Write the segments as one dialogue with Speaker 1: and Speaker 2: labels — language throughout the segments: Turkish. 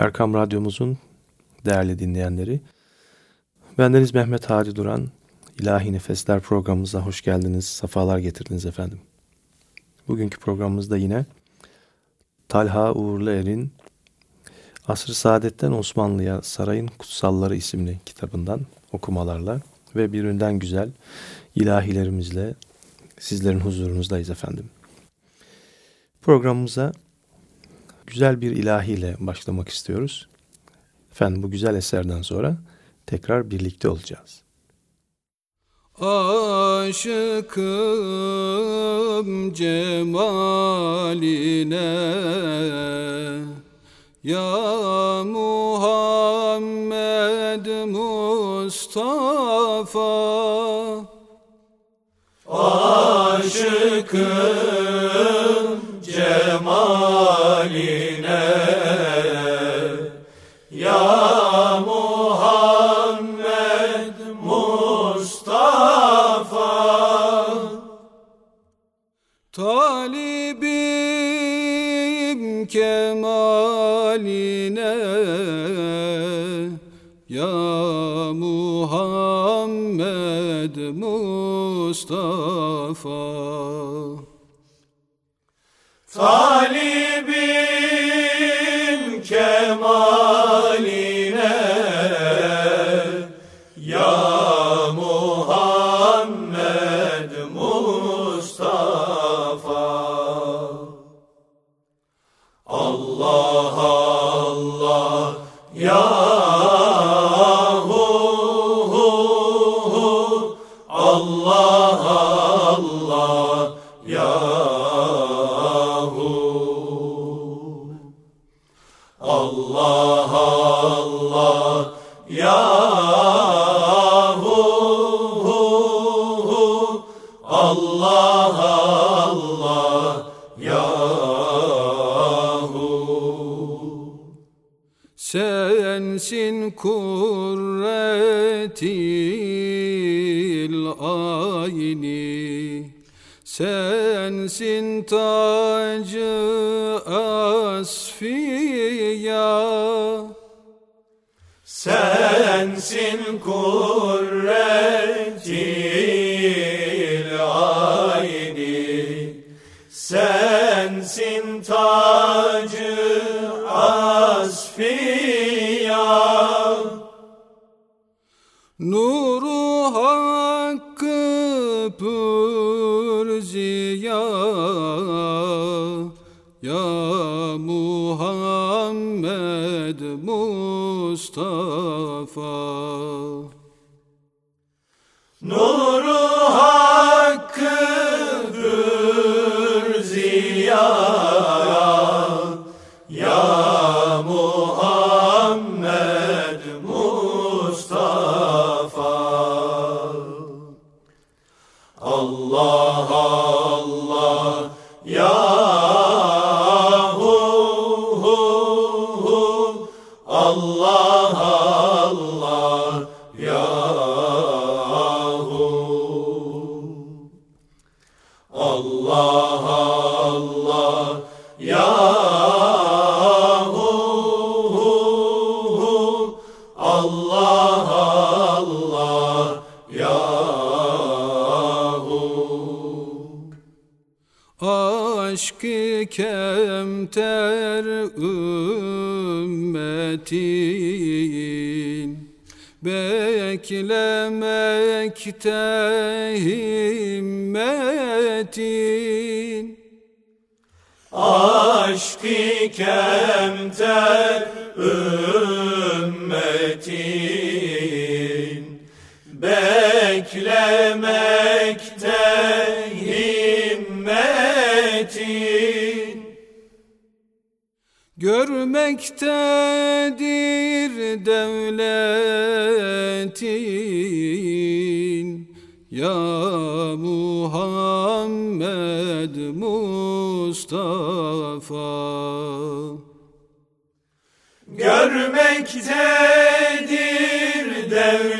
Speaker 1: Erkam Radyomuzun değerli dinleyenleri. Bendeniz Mehmet Hadi Duran. İlahi Nefesler programımıza hoş geldiniz, sefalar getirdiniz efendim. Bugünkü programımızda yine Talha Uğurlu Er'in Asr-ı Saadet'ten Osmanlı'ya Sarayın Kutsalları isimli kitabından okumalarla ve birbirinden güzel ilahilerimizle sizlerin huzurunuzdayız efendim. Programımıza güzel bir ilahiyle başlamak istiyoruz. Efendim bu güzel eserden sonra tekrar birlikte olacağız.
Speaker 2: Aşıkım cemaline Ya Muhammed Mustafa
Speaker 3: Aşıkım cemaline Ya Muhammed Mustafa.
Speaker 2: Talibim kemaline. Ya Muhammed Mustafa.
Speaker 3: Talibim Muhammed Mustafa.
Speaker 2: Nuru kemter ümmetin. Beklemekte himmetin
Speaker 3: Aşk-ı kemter
Speaker 2: Görmektedir devletin Ya Muhammed Mustafa.
Speaker 3: Görmektedir devletin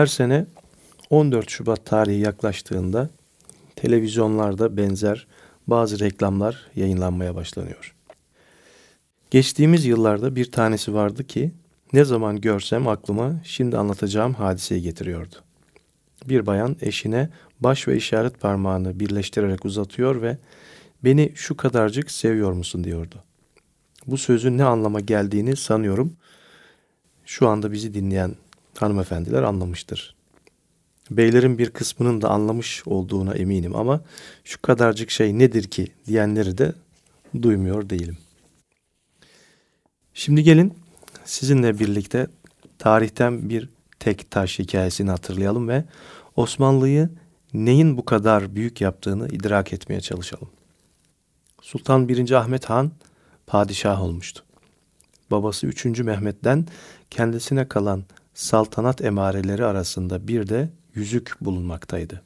Speaker 1: Her sene 14 Şubat tarihi yaklaştığında televizyonlarda benzer bazı reklamlar yayınlanmaya başlanıyor. Geçtiğimiz yıllarda bir tanesi vardı ki ne zaman görsem aklıma şimdi anlatacağım hadiseyi getiriyordu. Bir bayan eşine baş ve işaret parmağını birleştirerek uzatıyor ve beni şu kadarcık seviyor musun diyordu. Bu sözün ne anlama geldiğini sanıyorum şu anda bizi dinleyen hanımefendiler anlamıştır. Beylerin bir kısmının da anlamış olduğuna eminim ama şu kadarcık şey nedir ki diyenleri de duymuyor değilim. Şimdi gelin sizinle birlikte tarihten bir tek taş hikayesini hatırlayalım ve Osmanlı'yı neyin bu kadar büyük yaptığını idrak etmeye çalışalım. Sultan 1. Ahmet Han padişah olmuştu. Babası 3. Mehmet'ten kendisine kalan saltanat emareleri arasında bir de yüzük bulunmaktaydı.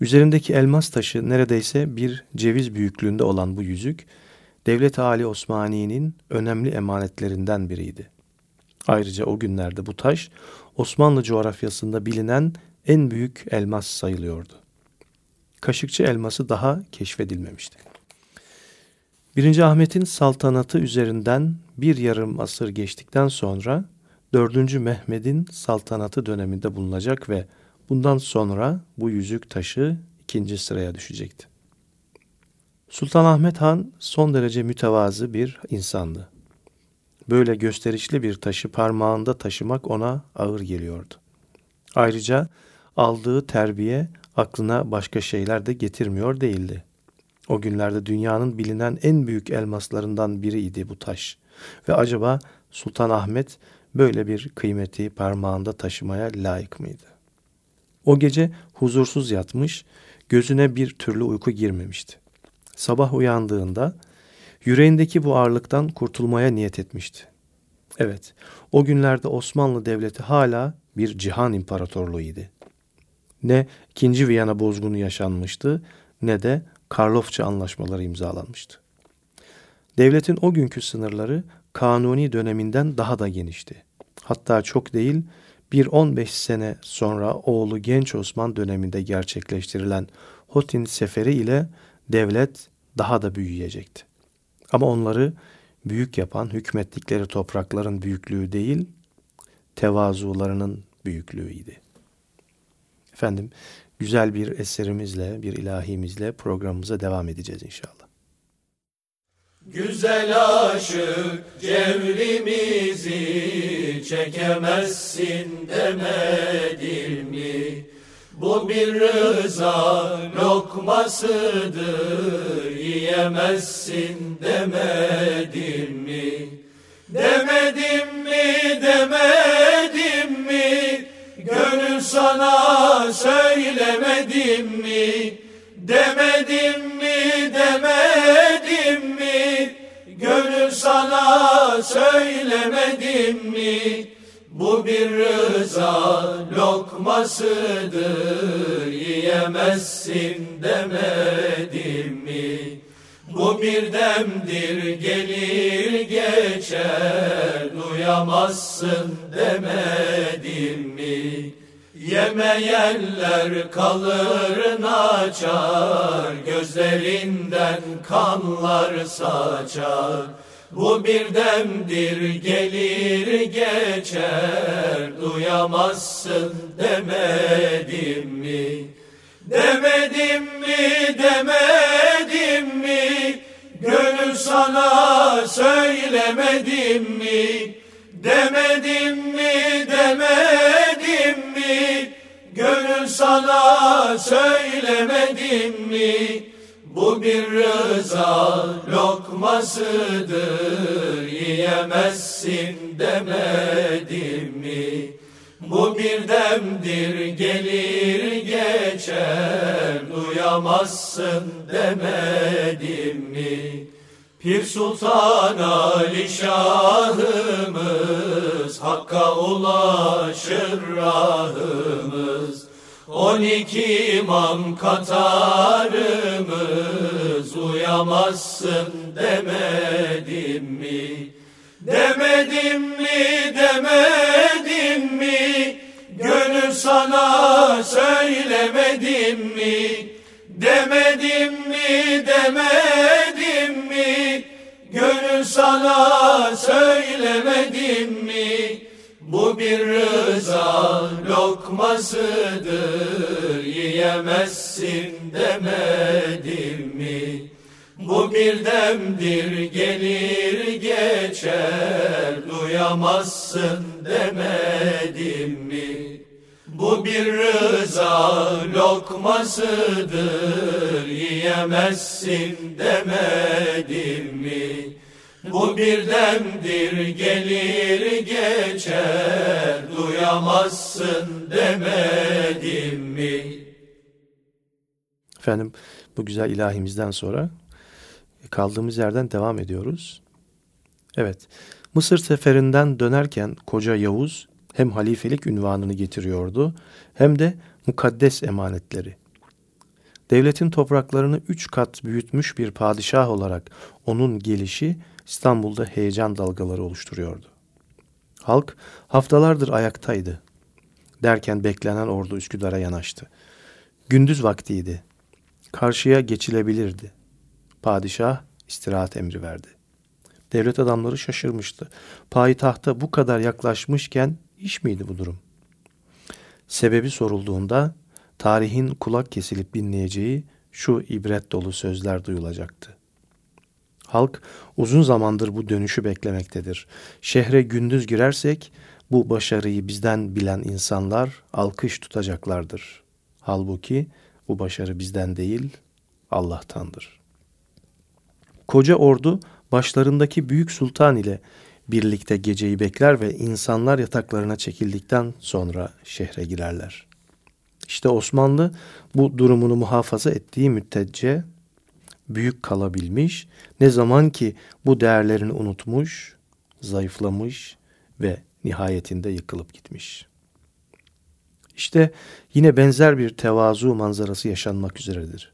Speaker 1: Üzerindeki elmas taşı neredeyse bir ceviz büyüklüğünde olan bu yüzük, Devlet Ali Osmani'nin önemli emanetlerinden biriydi. Ayrıca o günlerde bu taş Osmanlı coğrafyasında bilinen en büyük elmas sayılıyordu. Kaşıkçı elması daha keşfedilmemişti. 1. Ahmet'in saltanatı üzerinden bir yarım asır geçtikten sonra 4. Mehmet'in saltanatı döneminde bulunacak ve bundan sonra bu yüzük taşı ikinci sıraya düşecekti. Sultan Ahmet Han son derece mütevazı bir insandı. Böyle gösterişli bir taşı parmağında taşımak ona ağır geliyordu. Ayrıca aldığı terbiye aklına başka şeyler de getirmiyor değildi. O günlerde dünyanın bilinen en büyük elmaslarından biriydi bu taş. Ve acaba Sultan Ahmet böyle bir kıymeti parmağında taşımaya layık mıydı? O gece huzursuz yatmış, gözüne bir türlü uyku girmemişti. Sabah uyandığında yüreğindeki bu ağırlıktan kurtulmaya niyet etmişti. Evet, o günlerde Osmanlı Devleti hala bir cihan imparatorluğuydu. Ne ikinci Viyana bozgunu yaşanmıştı ne de Karlofça anlaşmaları imzalanmıştı. Devletin o günkü sınırları kanuni döneminden daha da genişti. Hatta çok değil bir 15 sene sonra oğlu Genç Osman döneminde gerçekleştirilen Hotin Seferi ile devlet daha da büyüyecekti. Ama onları büyük yapan hükmettikleri toprakların büyüklüğü değil, tevazularının büyüklüğüydü. Efendim, güzel bir eserimizle, bir ilahimizle programımıza devam edeceğiz inşallah.
Speaker 3: Güzel aşık cevrimizi çekemezsin demedim mi? Bu bir rıza lokmasıdır yiyemezsin demedim mi? Demedim mi demedim mi? Gönül sana söylemedim mi? Demedim söylemedim mi? Bu bir rıza lokmasıdır yiyemezsin demedim mi? Bu bir demdir gelir geçer duyamazsın demedim mi? Yemeyenler kalır naçar Gözlerinden kanlar saçar Bu bir demdir gelir geçer Duyamazsın demedim mi? Demedim mi demedim mi? Gönül sana söylemedim mi? Demedim mi demedim mi? Gönül sana söylemedim mi? Bu bir rıza lokmasıdır yiyemezsin demedim mi? Bu bir demdir gelir geçer duyamazsın demedim mi? Pir Sultan Ali Şahımız Hakka ulaşır rahımız On iki imam katarımız Uyamazsın demedim mi? Demedim mi, demedim mi? Gönül sana söylemedim mi? Demedim mi, demedim mi? Gönül sana söylemedim mi? Bu bir rıza lokmasıdır Yiyemezsin demedim mi? Bu bir demdir gelir geçer Duyamazsın demedim mi? Bu bir rıza lokmasıdır Yiyemezsin demedim mi? Bu bir demdir gelir geçer Duyamazsın demedim mi?
Speaker 1: Efendim bu güzel ilahimizden sonra kaldığımız yerden devam ediyoruz. Evet, Mısır seferinden dönerken koca Yavuz hem halifelik ünvanını getiriyordu hem de mukaddes emanetleri. Devletin topraklarını üç kat büyütmüş bir padişah olarak onun gelişi İstanbul'da heyecan dalgaları oluşturuyordu. Halk haftalardır ayaktaydı. Derken beklenen ordu Üsküdar'a yanaştı. Gündüz vaktiydi. Karşıya geçilebilirdi. Padişah istirahat emri verdi. Devlet adamları şaşırmıştı. Payitahta bu kadar yaklaşmışken iş miydi bu durum? Sebebi sorulduğunda tarihin kulak kesilip dinleyeceği şu ibret dolu sözler duyulacaktı. Halk uzun zamandır bu dönüşü beklemektedir. Şehre gündüz girersek bu başarıyı bizden bilen insanlar alkış tutacaklardır. Halbuki bu başarı bizden değil Allah'tandır. Koca ordu başlarındaki büyük sultan ile birlikte geceyi bekler ve insanlar yataklarına çekildikten sonra şehre girerler. İşte Osmanlı bu durumunu muhafaza ettiği müddetçe büyük kalabilmiş, ne zaman ki bu değerlerini unutmuş, zayıflamış ve nihayetinde yıkılıp gitmiş. İşte yine benzer bir tevazu manzarası yaşanmak üzeredir.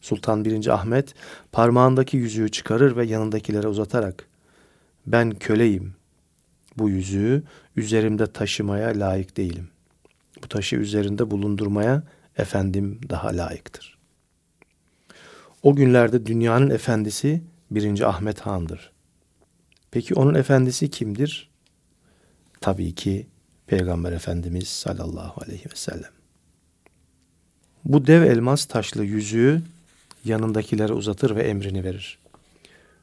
Speaker 1: Sultan 1. Ahmet parmağındaki yüzüğü çıkarır ve yanındakilere uzatarak ben köleyim. Bu yüzüğü üzerimde taşımaya layık değilim. Bu taşı üzerinde bulundurmaya efendim daha layıktır. O günlerde dünyanın efendisi 1. Ahmet Han'dır. Peki onun efendisi kimdir? Tabii ki Peygamber Efendimiz sallallahu aleyhi ve sellem. Bu dev elmas taşlı yüzüğü yanındakilere uzatır ve emrini verir.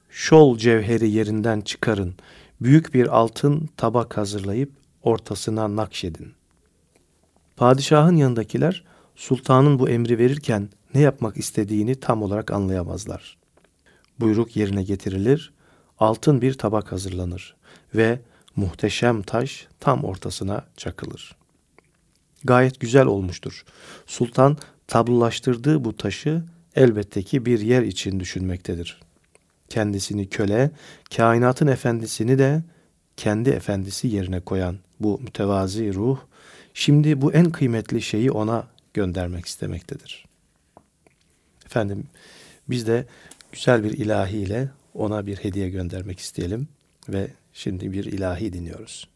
Speaker 1: Şol cevheri yerinden çıkarın, büyük bir altın tabak hazırlayıp ortasına nakşedin. Padişahın yanındakiler sultanın bu emri verirken ne yapmak istediğini tam olarak anlayamazlar. Buyruk yerine getirilir, altın bir tabak hazırlanır ve muhteşem taş tam ortasına çakılır. Gayet güzel olmuştur. Sultan tablolaştırdığı bu taşı elbette ki bir yer için düşünmektedir. Kendisini köle, kainatın efendisini de kendi efendisi yerine koyan bu mütevazi ruh, şimdi bu en kıymetli şeyi ona göndermek istemektedir. Efendim biz de güzel bir ilahiyle ona bir hediye göndermek isteyelim ve şimdi bir ilahi dinliyoruz.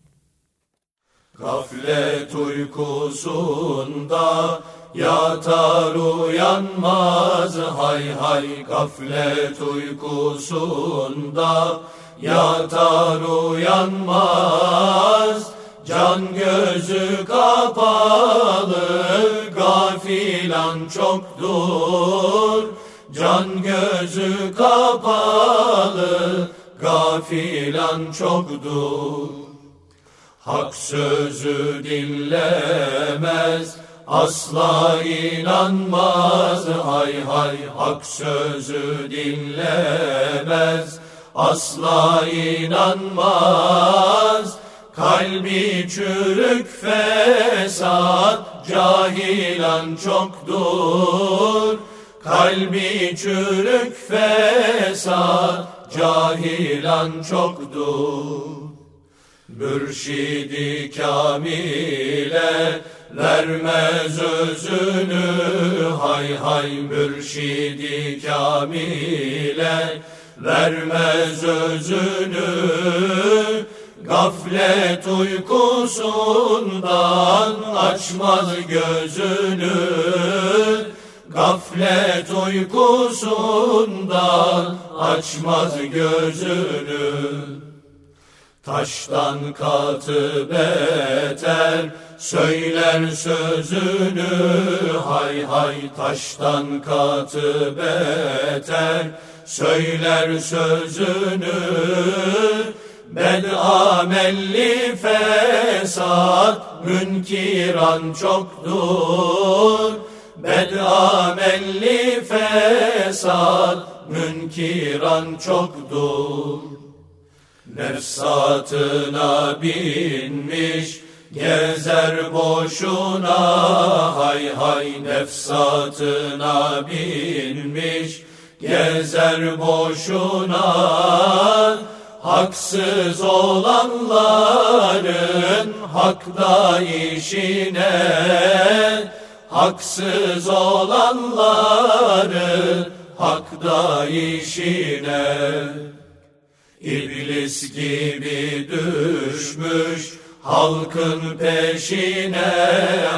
Speaker 3: Gaflet uykusunda yatar uyanmaz hay hay gaflet uykusunda yatar uyanmaz can gözü kapalı gafilan çoktur. Can gözü kapalı gafilan çoktur. Hak sözü dinlemez, asla inanmaz. Hay hay hak sözü dinlemez, asla inanmaz Kalbi çürük fesat cahilan çoktur. Kalbi çürük fesat cahilan çoktur. Mürşidi kamile vermez özünü Hay hay mürşidi kamile vermez özünü Gaflet uykusundan açmaz gözünü. Gaflet uykusundan açmaz gözünü. Taştan katı beter söyler sözünü. Hay hay taştan katı beter söyler sözünü Bed amelli fesat münkiran çoktur. Bed amelli fesat münkiran çoktur. Nefsatına binmiş gezer boşuna Hay hay nefsatına binmiş gezer boşuna Haksız olanların hakta işine Haksız olanların hakta işine. İblis gibi düşmüş halkın peşine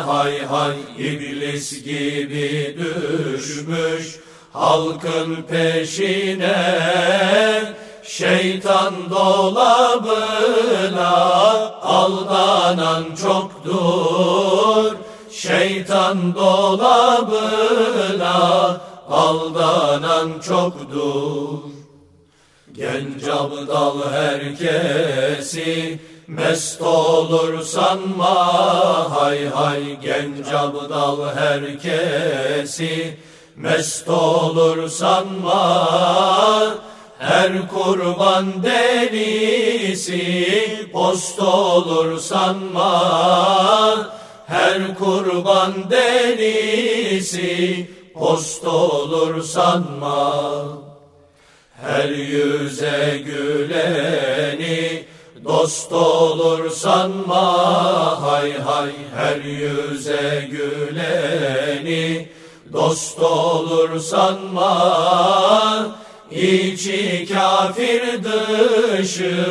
Speaker 3: Hay hay iblis gibi düşmüş halkın peşine Şeytan dolabına aldanan çoktur. Şeytan dolabına aldanan çoktur. Genç abdal herkesi mest olur sanma Hay hay genç abdal herkesi mest olur sanma her kurban delisi post olur sanma. Her kurban delisi post olur sanma. Her yüze güleni dost olur sanma. Hay hay her yüze güleni dost olur sanma İçi kafir dışı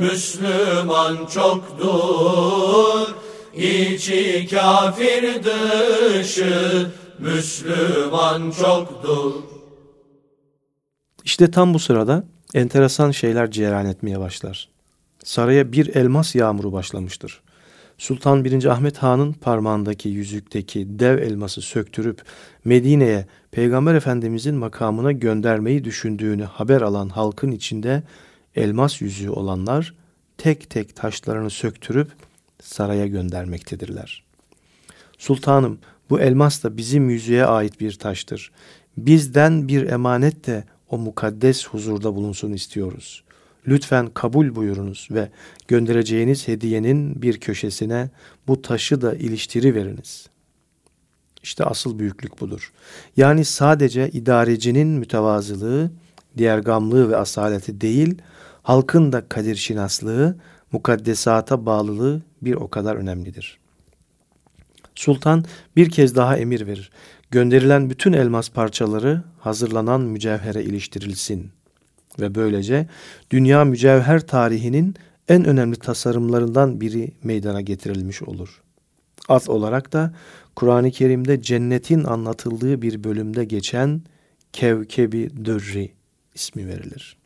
Speaker 3: Müslüman çoktur İçi kafir dışı Müslüman çoktur
Speaker 1: İşte tam bu sırada enteresan şeyler cereyan etmeye başlar. Saraya bir elmas yağmuru başlamıştır. Sultan 1. Ahmet Han'ın parmağındaki yüzükteki dev elması söktürüp Medine'ye Peygamber Efendimizin makamına göndermeyi düşündüğünü haber alan halkın içinde elmas yüzüğü olanlar tek tek taşlarını söktürüp saraya göndermektedirler. Sultanım bu elmas da bizim yüzüğe ait bir taştır. Bizden bir emanet de o mukaddes huzurda bulunsun istiyoruz. Lütfen kabul buyurunuz ve göndereceğiniz hediyenin bir köşesine bu taşı da iliştiri veriniz. İşte asıl büyüklük budur. Yani sadece idarecinin mütevazılığı, diğer gamlığı ve asaleti değil, halkın da kadir şinaslığı, mukaddesata bağlılığı bir o kadar önemlidir. Sultan bir kez daha emir verir. Gönderilen bütün elmas parçaları hazırlanan mücevhere iliştirilsin ve böylece dünya mücevher tarihinin en önemli tasarımlarından biri meydana getirilmiş olur. Ad olarak da Kur'an-ı Kerim'de cennetin anlatıldığı bir bölümde geçen Kevkebi Dürri ismi verilir.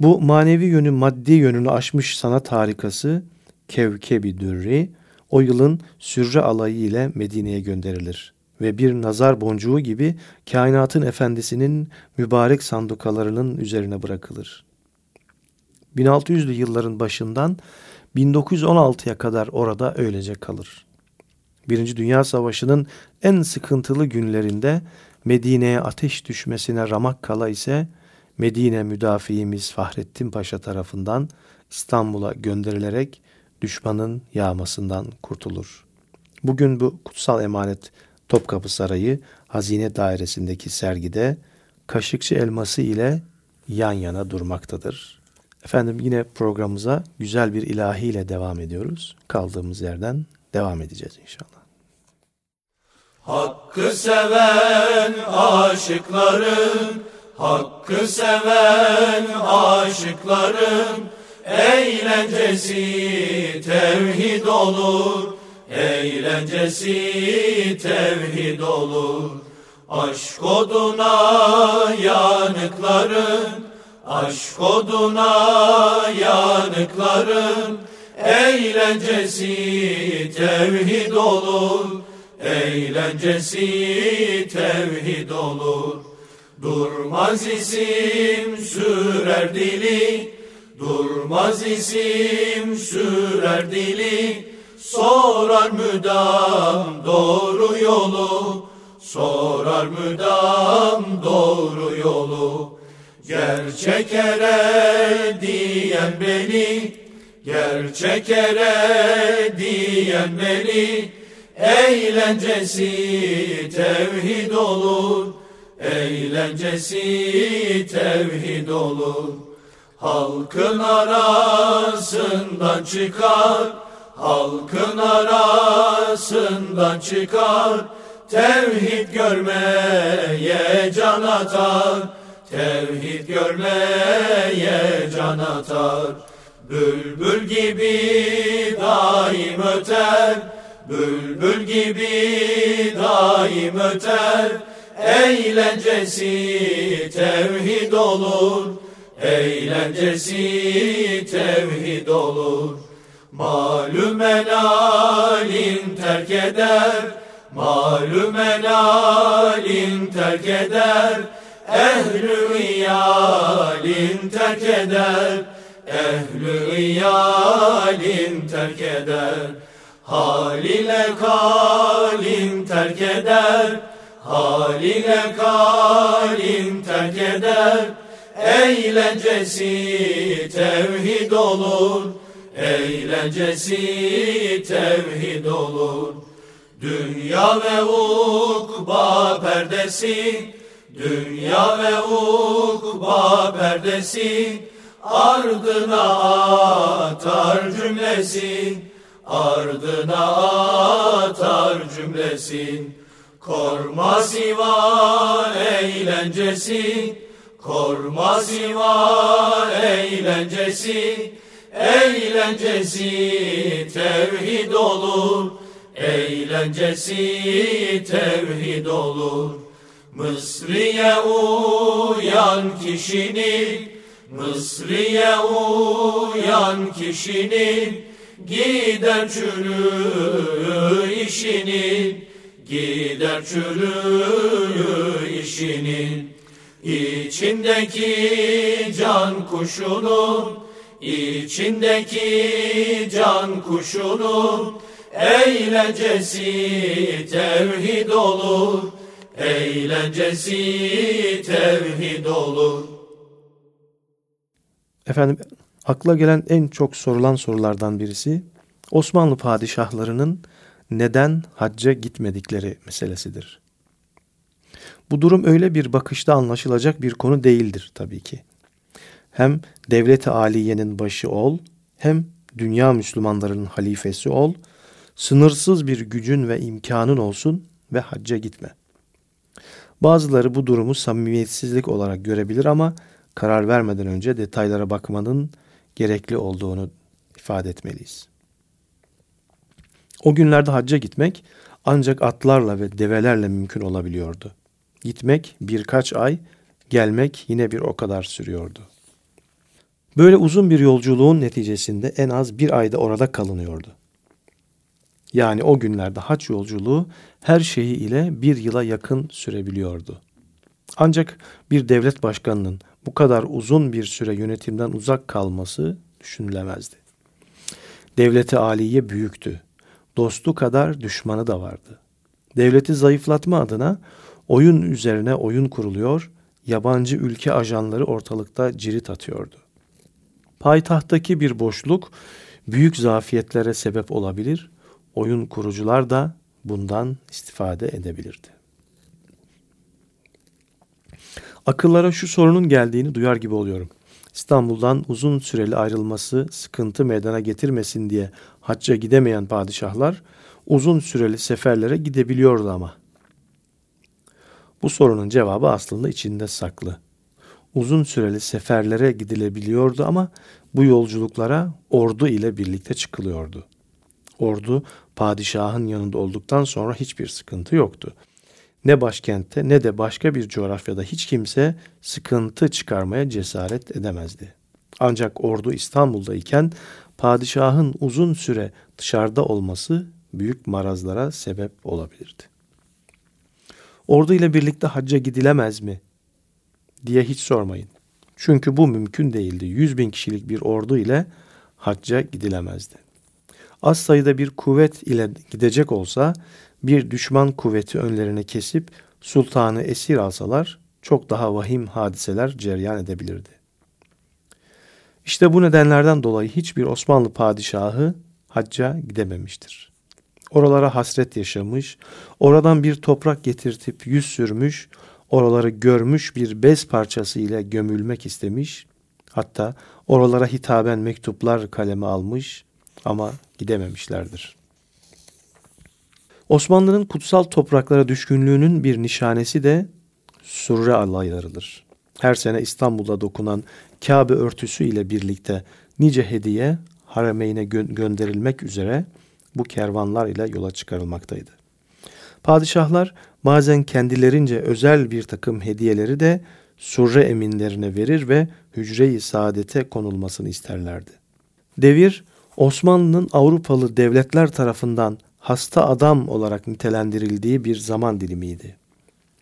Speaker 1: Bu manevi yönü maddi yönünü aşmış sanat harikası Kevkebi Dürri o yılın sürre alayı ile Medine'ye gönderilir ve bir nazar boncuğu gibi kainatın efendisinin mübarek sandukalarının üzerine bırakılır. 1600'lü yılların başından 1916'ya kadar orada öylece kalır. Birinci Dünya Savaşı'nın en sıkıntılı günlerinde Medine'ye ateş düşmesine ramak kala ise Medine müdafiimiz Fahrettin Paşa tarafından İstanbul'a gönderilerek düşmanın yağmasından kurtulur. Bugün bu kutsal emanet Topkapı Sarayı Hazine Dairesi'ndeki sergide Kaşıkçı elması ile yan yana durmaktadır. Efendim yine programımıza güzel bir ilahi ile devam ediyoruz. Kaldığımız yerden devam edeceğiz inşallah.
Speaker 3: Hakkı seven aşıkların, Hakkı seven aşıkların eğlencesi tevhid olur, eğlencesi tevhid olur. Aşk oduna yanıkların, aşk oduna yanıkların eğlencesi tevhid olur, eğlencesi tevhid olur. Durmaz isim sürer dili, durmaz isim sürer dili, sorar müdam doğru yolu, sorar müdam doğru yolu. Gerçek ere diyen beni, gerçek ere diyen beni, eğlencesi tevhid olur, eğlencesi tevhid olur. Halkın arasından çıkar, halkın arasından çıkar, Tevhid görmeye can atar, tevhid görmeye can atar. Bülbül gibi daim öter, bülbül gibi daim öter. Eğlencesi tevhid olur, eğlencesi tevhid olur. Malum elalin terk eder, Malum elalin terk eder, ehlü iyalin terk eder, ehlü iyalin terk eder. Hal ile kalin terk eder, hal ile kalin terk eder. Eğlencesi tevhid olur, eğlencesi tevhid olur. Dünya ve ukba perdesi, dünya ve ukba perdesi, ardına atar cümlesin, ardına atar cümlesin. Korma siva eğlencesi, korma siva eğlencesi, eğlencesi tevhid olur, Eğlencesi tevhid olur. Mısri'ye uyan kişinin Mısri'ye uyan kişinin Gider çürü işinin Gider çürü işinin. İçindeki can kuşunun içindeki can kuşunun Eğlencesi tevhid olur, eğlencesi tevhid olur.
Speaker 1: Efendim akla gelen en çok sorulan sorulardan birisi Osmanlı padişahlarının neden hacca gitmedikleri meselesidir. Bu durum öyle bir bakışta anlaşılacak bir konu değildir tabii ki. Hem devlet-i aliyenin başı ol, hem dünya Müslümanlarının halifesi ol, sınırsız bir gücün ve imkanın olsun ve hacca gitme. Bazıları bu durumu samimiyetsizlik olarak görebilir ama karar vermeden önce detaylara bakmanın gerekli olduğunu ifade etmeliyiz. O günlerde hacca gitmek ancak atlarla ve develerle mümkün olabiliyordu. Gitmek birkaç ay, gelmek yine bir o kadar sürüyordu. Böyle uzun bir yolculuğun neticesinde en az bir ayda orada kalınıyordu. Yani o günlerde haç yolculuğu her şeyi ile bir yıla yakın sürebiliyordu. Ancak bir devlet başkanının bu kadar uzun bir süre yönetimden uzak kalması düşünülemezdi. Devleti aliye büyüktü. Dostu kadar düşmanı da vardı. Devleti zayıflatma adına oyun üzerine oyun kuruluyor, yabancı ülke ajanları ortalıkta cirit atıyordu. Payitahttaki bir boşluk büyük zafiyetlere sebep olabilir, oyun kurucular da bundan istifade edebilirdi. Akıllara şu sorunun geldiğini duyar gibi oluyorum. İstanbul'dan uzun süreli ayrılması sıkıntı meydana getirmesin diye hacca gidemeyen padişahlar uzun süreli seferlere gidebiliyordu ama. Bu sorunun cevabı aslında içinde saklı. Uzun süreli seferlere gidilebiliyordu ama bu yolculuklara ordu ile birlikte çıkılıyordu. Ordu padişahın yanında olduktan sonra hiçbir sıkıntı yoktu. Ne başkentte ne de başka bir coğrafyada hiç kimse sıkıntı çıkarmaya cesaret edemezdi. Ancak ordu İstanbul'da iken padişahın uzun süre dışarıda olması büyük marazlara sebep olabilirdi. Ordu ile birlikte hacca gidilemez mi diye hiç sormayın. Çünkü bu mümkün değildi. Yüz bin kişilik bir ordu ile hacca gidilemezdi. Az sayıda bir kuvvet ile gidecek olsa bir düşman kuvveti önlerine kesip sultanı esir alsalar çok daha vahim hadiseler cereyan edebilirdi. İşte bu nedenlerden dolayı hiçbir Osmanlı padişahı hacca gidememiştir. Oralara hasret yaşamış, oradan bir toprak getirtip yüz sürmüş, oraları görmüş bir bez parçası ile gömülmek istemiş, hatta oralara hitaben mektuplar kaleme almış ama gidememişlerdir. Osmanlı'nın kutsal topraklara düşkünlüğünün bir nişanesi de surre alaylarıdır. Her sene İstanbul'da dokunan Kabe örtüsü ile birlikte nice hediye haremeyne gö- gönderilmek üzere bu kervanlar ile yola çıkarılmaktaydı. Padişahlar bazen kendilerince özel bir takım hediyeleri de surre eminlerine verir ve hücre-i saadete konulmasını isterlerdi. Devir Osmanlı'nın Avrupalı devletler tarafından hasta adam olarak nitelendirildiği bir zaman dilimiydi.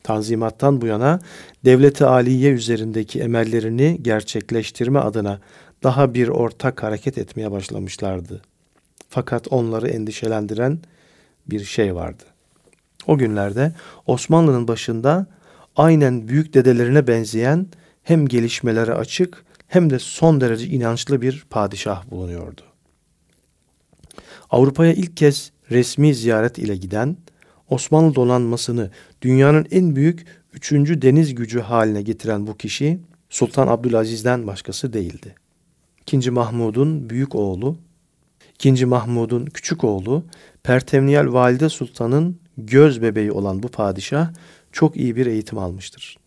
Speaker 1: Tanzimattan bu yana devleti aliye üzerindeki emellerini gerçekleştirme adına daha bir ortak hareket etmeye başlamışlardı. Fakat onları endişelendiren bir şey vardı. O günlerde Osmanlı'nın başında aynen büyük dedelerine benzeyen hem gelişmelere açık hem de son derece inançlı bir padişah bulunuyordu. Avrupa'ya ilk kez resmi ziyaret ile giden, Osmanlı donanmasını dünyanın en büyük üçüncü deniz gücü haline getiren bu kişi Sultan Abdülaziz'den başkası değildi. İkinci Mahmud'un büyük oğlu, İkinci Mahmud'un küçük oğlu, Pertemniyel Valide Sultan'ın göz bebeği olan bu padişah çok iyi bir eğitim almıştır.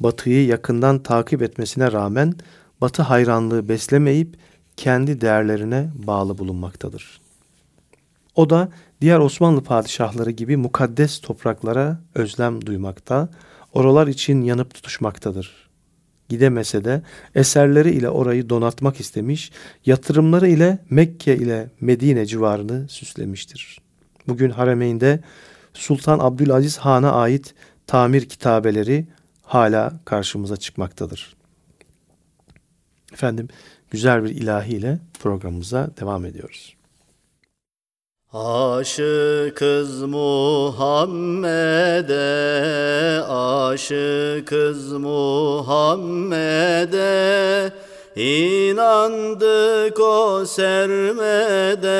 Speaker 1: Batı'yı yakından takip etmesine rağmen Batı hayranlığı beslemeyip kendi değerlerine bağlı bulunmaktadır. O da diğer Osmanlı padişahları gibi mukaddes topraklara özlem duymakta, oralar için yanıp tutuşmaktadır. Gidemese de eserleri ile orayı donatmak istemiş, yatırımları ile Mekke ile Medine civarını süslemiştir. Bugün Haremeyn'de Sultan Abdülaziz Han'a ait tamir kitabeleri hala karşımıza çıkmaktadır. Efendim güzel bir ilahiyle programımıza devam ediyoruz.
Speaker 4: Aşıkız Muhammed'e, aşıkız Muhammed'e, inandık o sermede,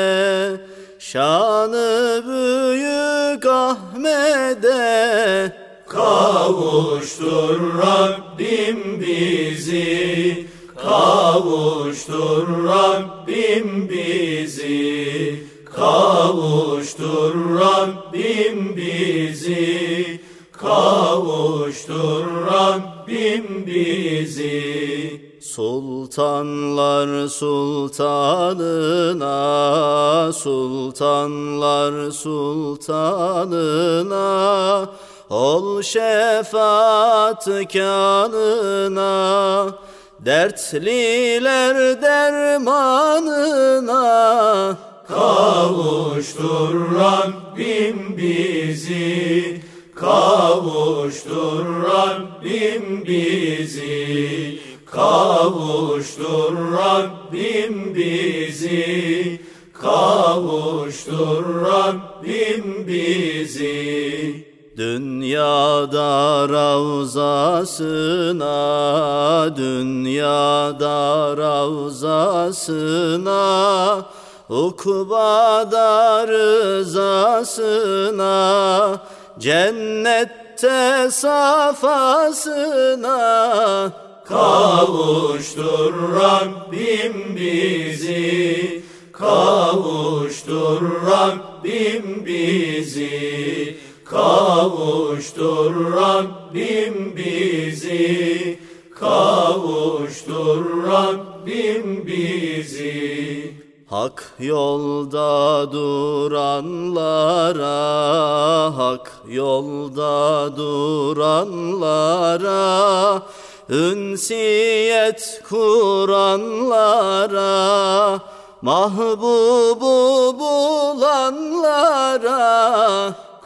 Speaker 4: şanı büyük Ahmet'e.
Speaker 3: Kavuştur Rabbim bizi, kavuştur Rabbim bizi. Kavuştur Rabbim bizi Kavuştur Rabbim bizi
Speaker 4: Sultanlar sultanına Sultanlar sultanına Ol şefaat kanına Dertliler dermanına.
Speaker 3: Kavuştur Rabbim bizi Kavuştur Rabbim bizi Kavuştur Rabbim bizi. Kavuştur Rabbim bizi.
Speaker 4: Dünyada ravzasına, dünyada ravzasına, ukbada rızasına, cennette safasına,
Speaker 3: Kavuştur Rabbim bizi, kavuştur Rabbim bizi, kavuştur Rabbim bizi, kavuştur Rabbim bizi.
Speaker 4: Hak yolda duranlara, hak yolda duranlara, ünsiyet kuranlara, mahbubu bulanlara,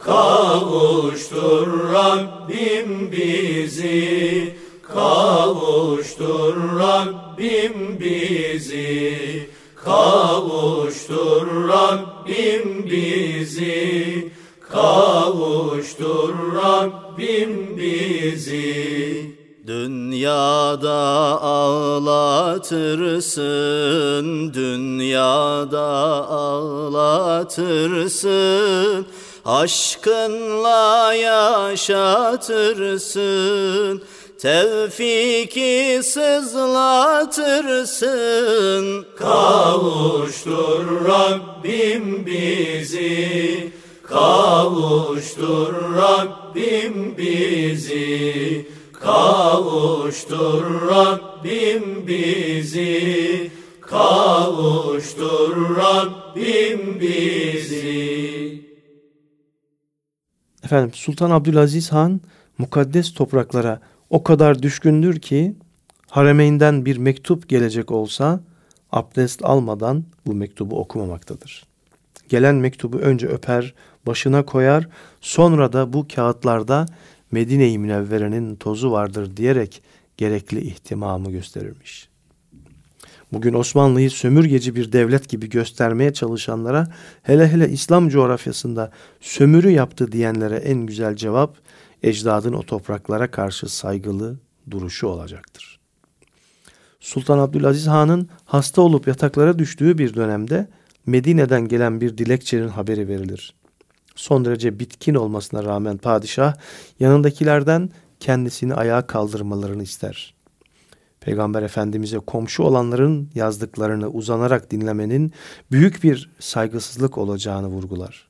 Speaker 3: Kavuştur Rabbim bizi, kavuştur Rabbim bizi, kavuştur Rabbim bizi, kavuştur Rabbim bizi.
Speaker 4: Dünyada ağlatırsın, dünyada ağlatırsın, aşkınla yaşatırsın, tevfiki sızlatırsın.
Speaker 3: Kavuştur Rabbim bizi, kavuştur Rabbim bizi, kavuştur Rabbim bizi, kavuştur Rabbim bizi.
Speaker 1: Efendim Sultan Abdülaziz Han mukaddes topraklara o kadar düşkündür ki Haremeyn'den bir mektup gelecek olsa abdest almadan bu mektubu okumamaktadır. Gelen mektubu önce öper, başına koyar, sonra da bu kağıtlarda Medine-i Münevvere'nin tozu vardır diyerek gerekli ihtimamı gösterirmiş. Bugün Osmanlı'yı sömürgeci bir devlet gibi göstermeye çalışanlara hele hele İslam coğrafyasında sömürü yaptı diyenlere en güzel cevap ecdadın o topraklara karşı saygılı duruşu olacaktır. Sultan Abdülaziz Han'ın hasta olup yataklara düştüğü bir dönemde Medine'den gelen bir dilekçenin haberi verilir. Son derece bitkin olmasına rağmen padişah yanındakilerden kendisini ayağa kaldırmalarını ister. Peygamber Efendimiz'e komşu olanların yazdıklarını uzanarak dinlemenin büyük bir saygısızlık olacağını vurgular.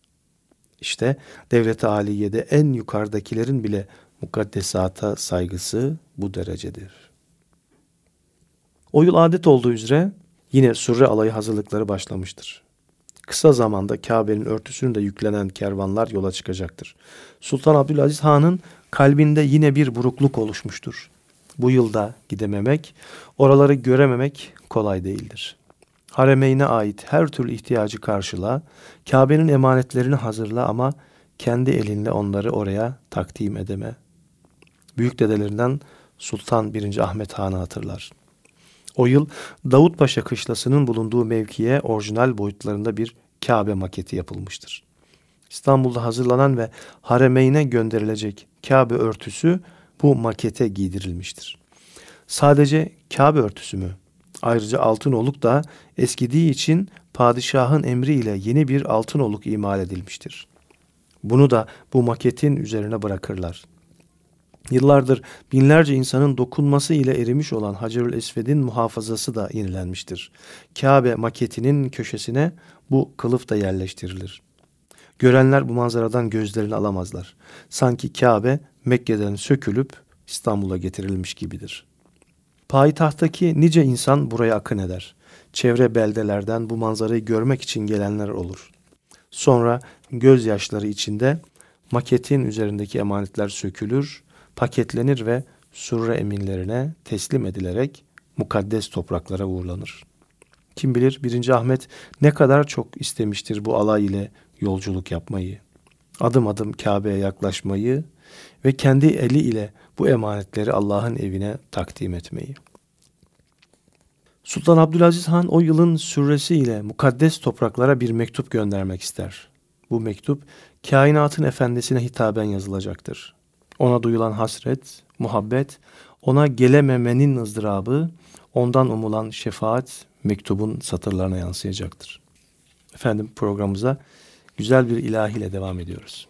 Speaker 1: İşte devlet-i aliyede en yukarıdakilerin bile mukaddesata saygısı bu derecedir. O yıl adet olduğu üzere yine surre alayı hazırlıkları başlamıştır. Kısa zamanda Kabe'nin örtüsünü de yüklenen kervanlar yola çıkacaktır. Sultan Abdülaziz Han'ın kalbinde yine bir burukluk oluşmuştur. Bu yılda gidememek, oraları görememek kolay değildir. Haremeyne ait her türlü ihtiyacı karşıla, Kabe'nin emanetlerini hazırla ama kendi elinle onları oraya takdim edeme. Büyük dedelerinden Sultan 1. Ahmet Han'ı hatırlar. O yıl Davut Paşa kışlasının bulunduğu mevkiye orijinal boyutlarında bir Kabe maketi yapılmıştır. İstanbul'da hazırlanan ve haremeyne gönderilecek Kabe örtüsü bu makete giydirilmiştir. Sadece Kabe örtüsü mü? Ayrıca altın oluk da eskidiği için padişahın emriyle yeni bir altın oluk imal edilmiştir. Bunu da bu maketin üzerine bırakırlar. Yıllardır binlerce insanın dokunması ile erimiş olan Hacerül Esved'in muhafazası da yenilenmiştir. Kabe maketinin köşesine bu kılıf da yerleştirilir. Görenler bu manzaradan gözlerini alamazlar. Sanki Kabe Mekke'den sökülüp İstanbul'a getirilmiş gibidir. Payitahttaki nice insan buraya akın eder. Çevre beldelerden bu manzarayı görmek için gelenler olur. Sonra gözyaşları içinde maketin üzerindeki emanetler sökülür, paketlenir ve surre eminlerine teslim edilerek mukaddes topraklara uğurlanır. Kim bilir 1. Ahmet ne kadar çok istemiştir bu alay ile yolculuk yapmayı, adım adım Kabe'ye yaklaşmayı ve kendi eli ile bu emanetleri Allah'ın evine takdim etmeyi. Sultan Abdülaziz Han o yılın sürresi ile mukaddes topraklara bir mektup göndermek ister. bu mektup kainatın efendisine hitaben yazılacaktır. Ona duyulan hasret, muhabbet, ona gelememenin ızdırabı, ondan umulan şefaat mektubun satırlarına yansıyacaktır. Efendim programımıza güzel bir ilahiyle devam ediyoruz.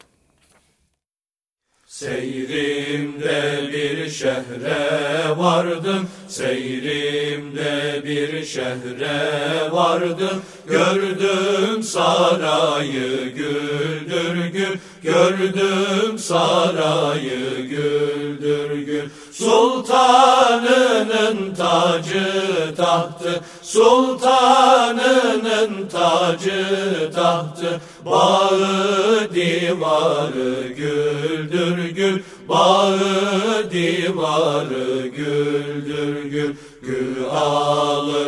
Speaker 3: Seyrimde bir şehre vardım, seyrimde bir şehre vardım. Gördüm sarayı güldür gül, gördüm sarayı güldür gül. Sultanının tacı tahtı, sultanının tacı tahtı, bağı divarı güldür gül, bağı divarı güldür gül. Gül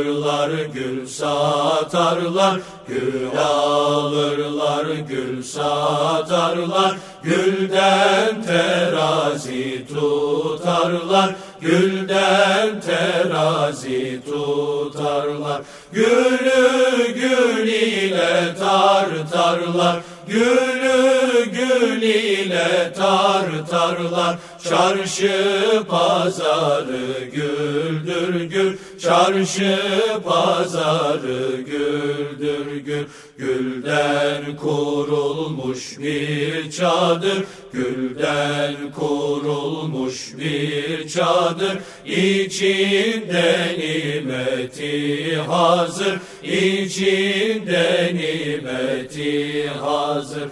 Speaker 3: alırlar, gül satarlar, gül alırlar, gül satarlar. Gülden terazi tutarlar, gülden terazi tutarlar. Gülü gül ile tartarlar, gülü gül ile tartarlar. Çarşı pazarı güldür gül, çarşı pazarı güldür gül. Gülden kurulmuş bir çadır, gülden kurulmuş bir çadır. İçinde nimeti hazır, içinde nimeti hazır.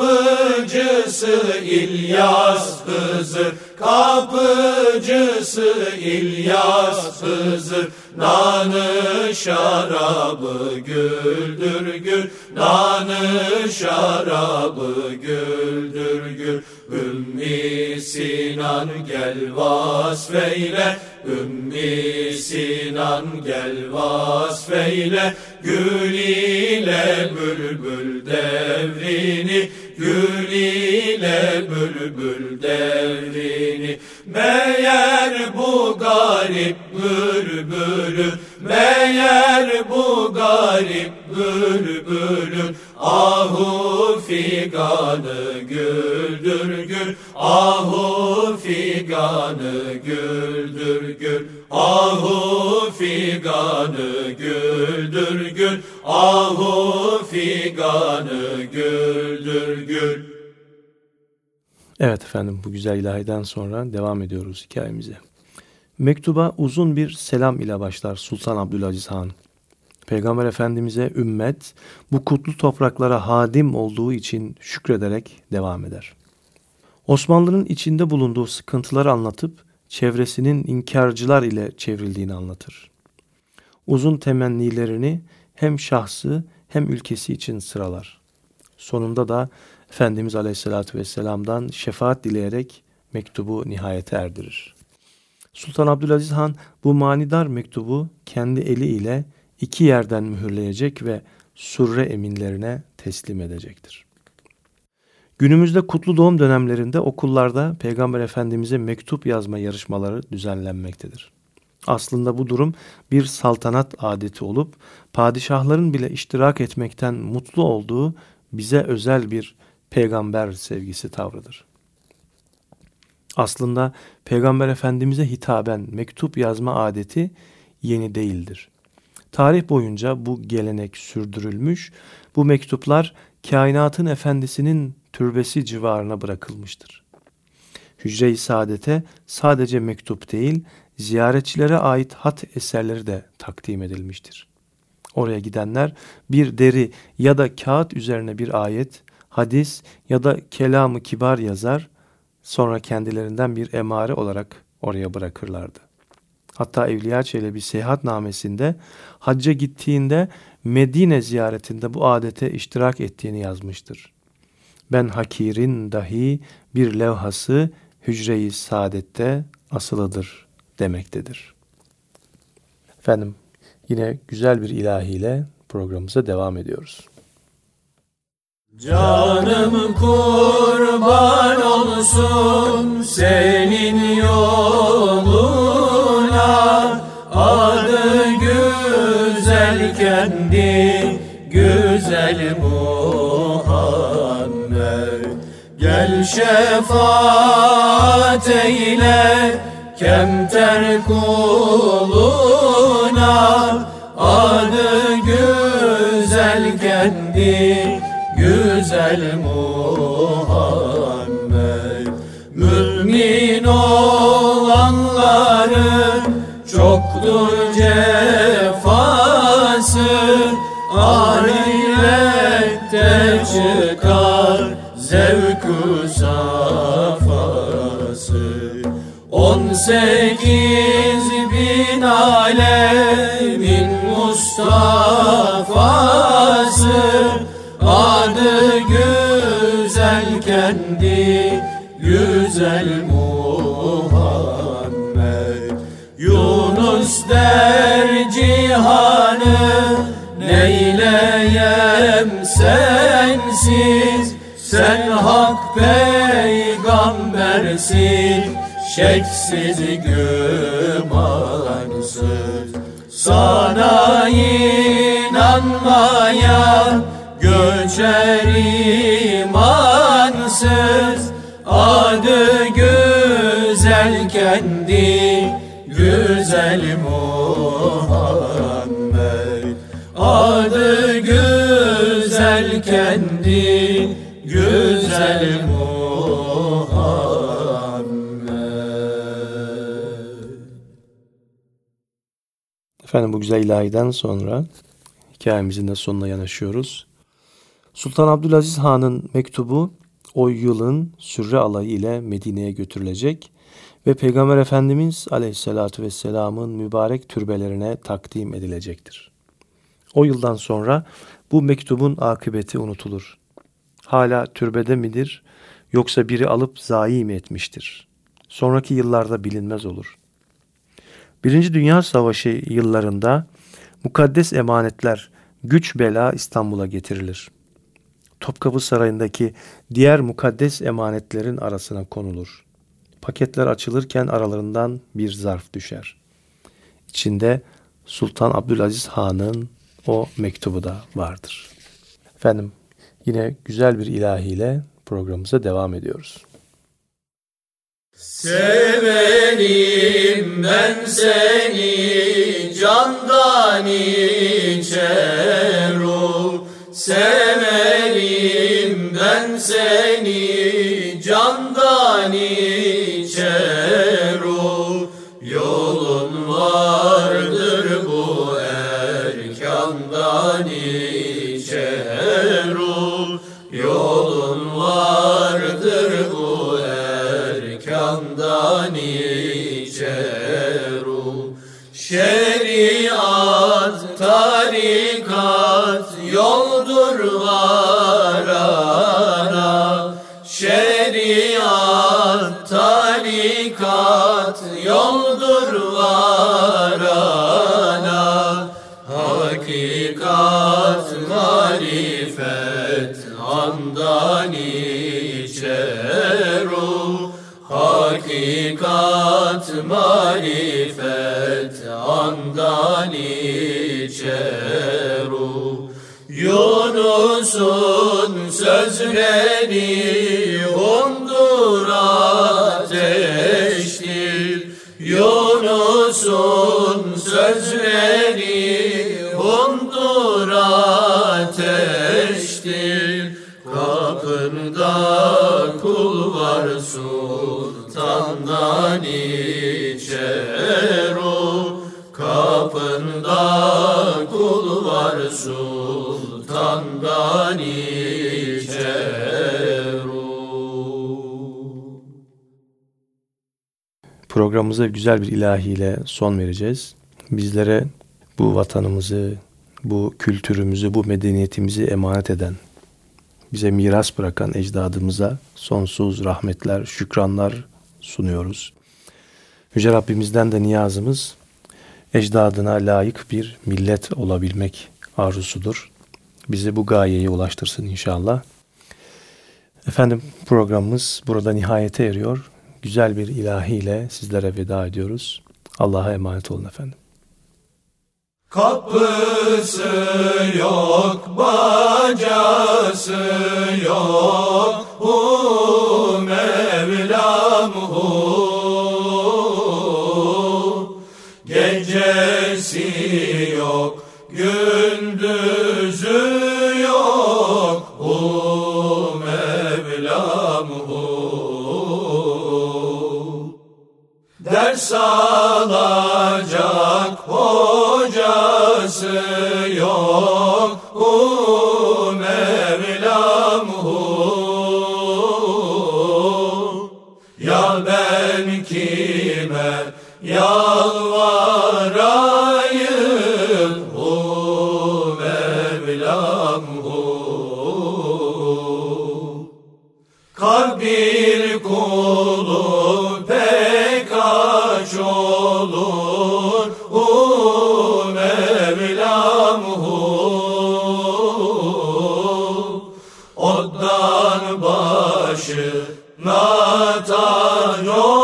Speaker 3: Kapıcısı İlyas Hızır, kapıcısı İlyas Hızır. Nanı şarabı güldür gül, nanı şarabı güldür gül. Ümmi Sinan gel vasfeyle, Ümmi Sinan gel vasfeyle. Gül ile bülbül devrini, gül ile bülbül devrini. Meğer bu garip bülbülün, meğer bu garip bülbülün, ahu figanı güldür gül, ahu figanı güldür gül, ahu figanı güldür gül, ahu figanı güldür gül.
Speaker 1: Evet efendim bu güzel ilahiden sonra devam ediyoruz hikayemize. Mektuba uzun bir selam ile başlar Sultan Abdülaziz Han. Peygamber Efendimiz'e ümmet bu kutlu topraklara hadim olduğu için şükrederek devam eder. Osmanlı'nın içinde bulunduğu sıkıntıları anlatıp çevresinin inkarcılar ile çevrildiğini anlatır. Uzun temennilerini hem şahsı hem ülkesi için sıralar. Sonunda da Efendimiz Aleyhisselatü Vesselam'dan şefaat dileyerek mektubu nihayete erdirir. Sultan Abdülaziz Han bu manidar mektubu kendi eli ile iki yerden mühürleyecek ve surre eminlerine teslim edecektir. Günümüzde kutlu doğum dönemlerinde okullarda Peygamber Efendimiz'e mektup yazma yarışmaları düzenlenmektedir. Aslında bu durum bir saltanat adeti olup padişahların bile iştirak etmekten mutlu olduğu bize özel bir peygamber sevgisi tavrıdır. Aslında Peygamber Efendimiz'e hitaben mektup yazma adeti yeni değildir. Tarih boyunca bu gelenek sürdürülmüş, bu mektuplar kainatın efendisinin türbesi civarına bırakılmıştır. Hücre-i Saadet'e sadece mektup değil, ziyaretçilere ait hat eserleri de takdim edilmiştir. Oraya gidenler bir deri ya da kağıt üzerine bir ayet, hadis ya da kelamı kibar yazar, sonra kendilerinden bir emare olarak oraya bırakırlardı. Hatta Evliya Çelebi seyahatnamesinde hacca gittiğinde Medine ziyaretinde bu adete iştirak ettiğini yazmıştır. Ben hakirin dahi bir levhası hücre-i saadette asılıdır demektedir. Efendim yine güzel bir ilahiyle programımıza devam ediyoruz.
Speaker 3: Canım kurban olsun senin yoluna Adı güzel kendi güzel Muhammed Gel şefaat eyle kemter kuluna Adı güzel kendi güzel Muhammed. Mümin olanların çoktur cefası Ahirette çıkar zevkü sekiz bin alemin Mustafa'sı. Adı güzel kendi güzel Muhammed. Yunus der cihanı neyleyem sensiz? Sen hak peygambersin şeksiz gümansız Sana inanmaya göçer imansız. Adı güzel kendi güzel Muhammed. Adı güzel kendi güzel Muhammed
Speaker 1: Efendim bu güzel ilahiden sonra hikayemizin de sonuna yanaşıyoruz. Sultan Abdülaziz Han'ın mektubu o yılın sürre alayı ile Medine'ye götürülecek ve Peygamber Efendimiz Aleyhisselatü Vesselam'ın mübarek türbelerine takdim edilecektir. O yıldan sonra bu mektubun akıbeti unutulur. Hala türbede midir yoksa biri alıp zayi mi etmiştir? Sonraki yıllarda bilinmez olur. Birinci Dünya Savaşı yıllarında mukaddes emanetler güç bela İstanbul'a getirilir. Topkapı Sarayı'ndaki diğer mukaddes emanetlerin arasına konulur. Paketler açılırken aralarından bir zarf düşer. İçinde Sultan Abdülaziz Han'ın o mektubu da vardır. Efendim yine güzel bir ilahiyle programımıza devam ediyoruz.
Speaker 3: Severim ben seni candan içer ol. Severim ben seni candan içer
Speaker 1: Programımıza güzel bir ilahiyle son vereceğiz. Bizlere bu vatanımızı, bu kültürümüzü, bu medeniyetimizi emanet eden, bize miras bırakan ecdadımıza sonsuz rahmetler, şükranlar sunuyoruz. Yüce Rabbimizden de niyazımız ecdadına layık bir millet olabilmek arzusudur. Bizi bu gayeye ulaştırsın inşallah. Efendim programımız burada nihayete eriyor güzel bir ilahiyle sizlere veda ediyoruz. Allah'a emanet olun efendim.
Speaker 3: Kapısı yok, bacası yok, hu Mevlam hu. Hocası yok no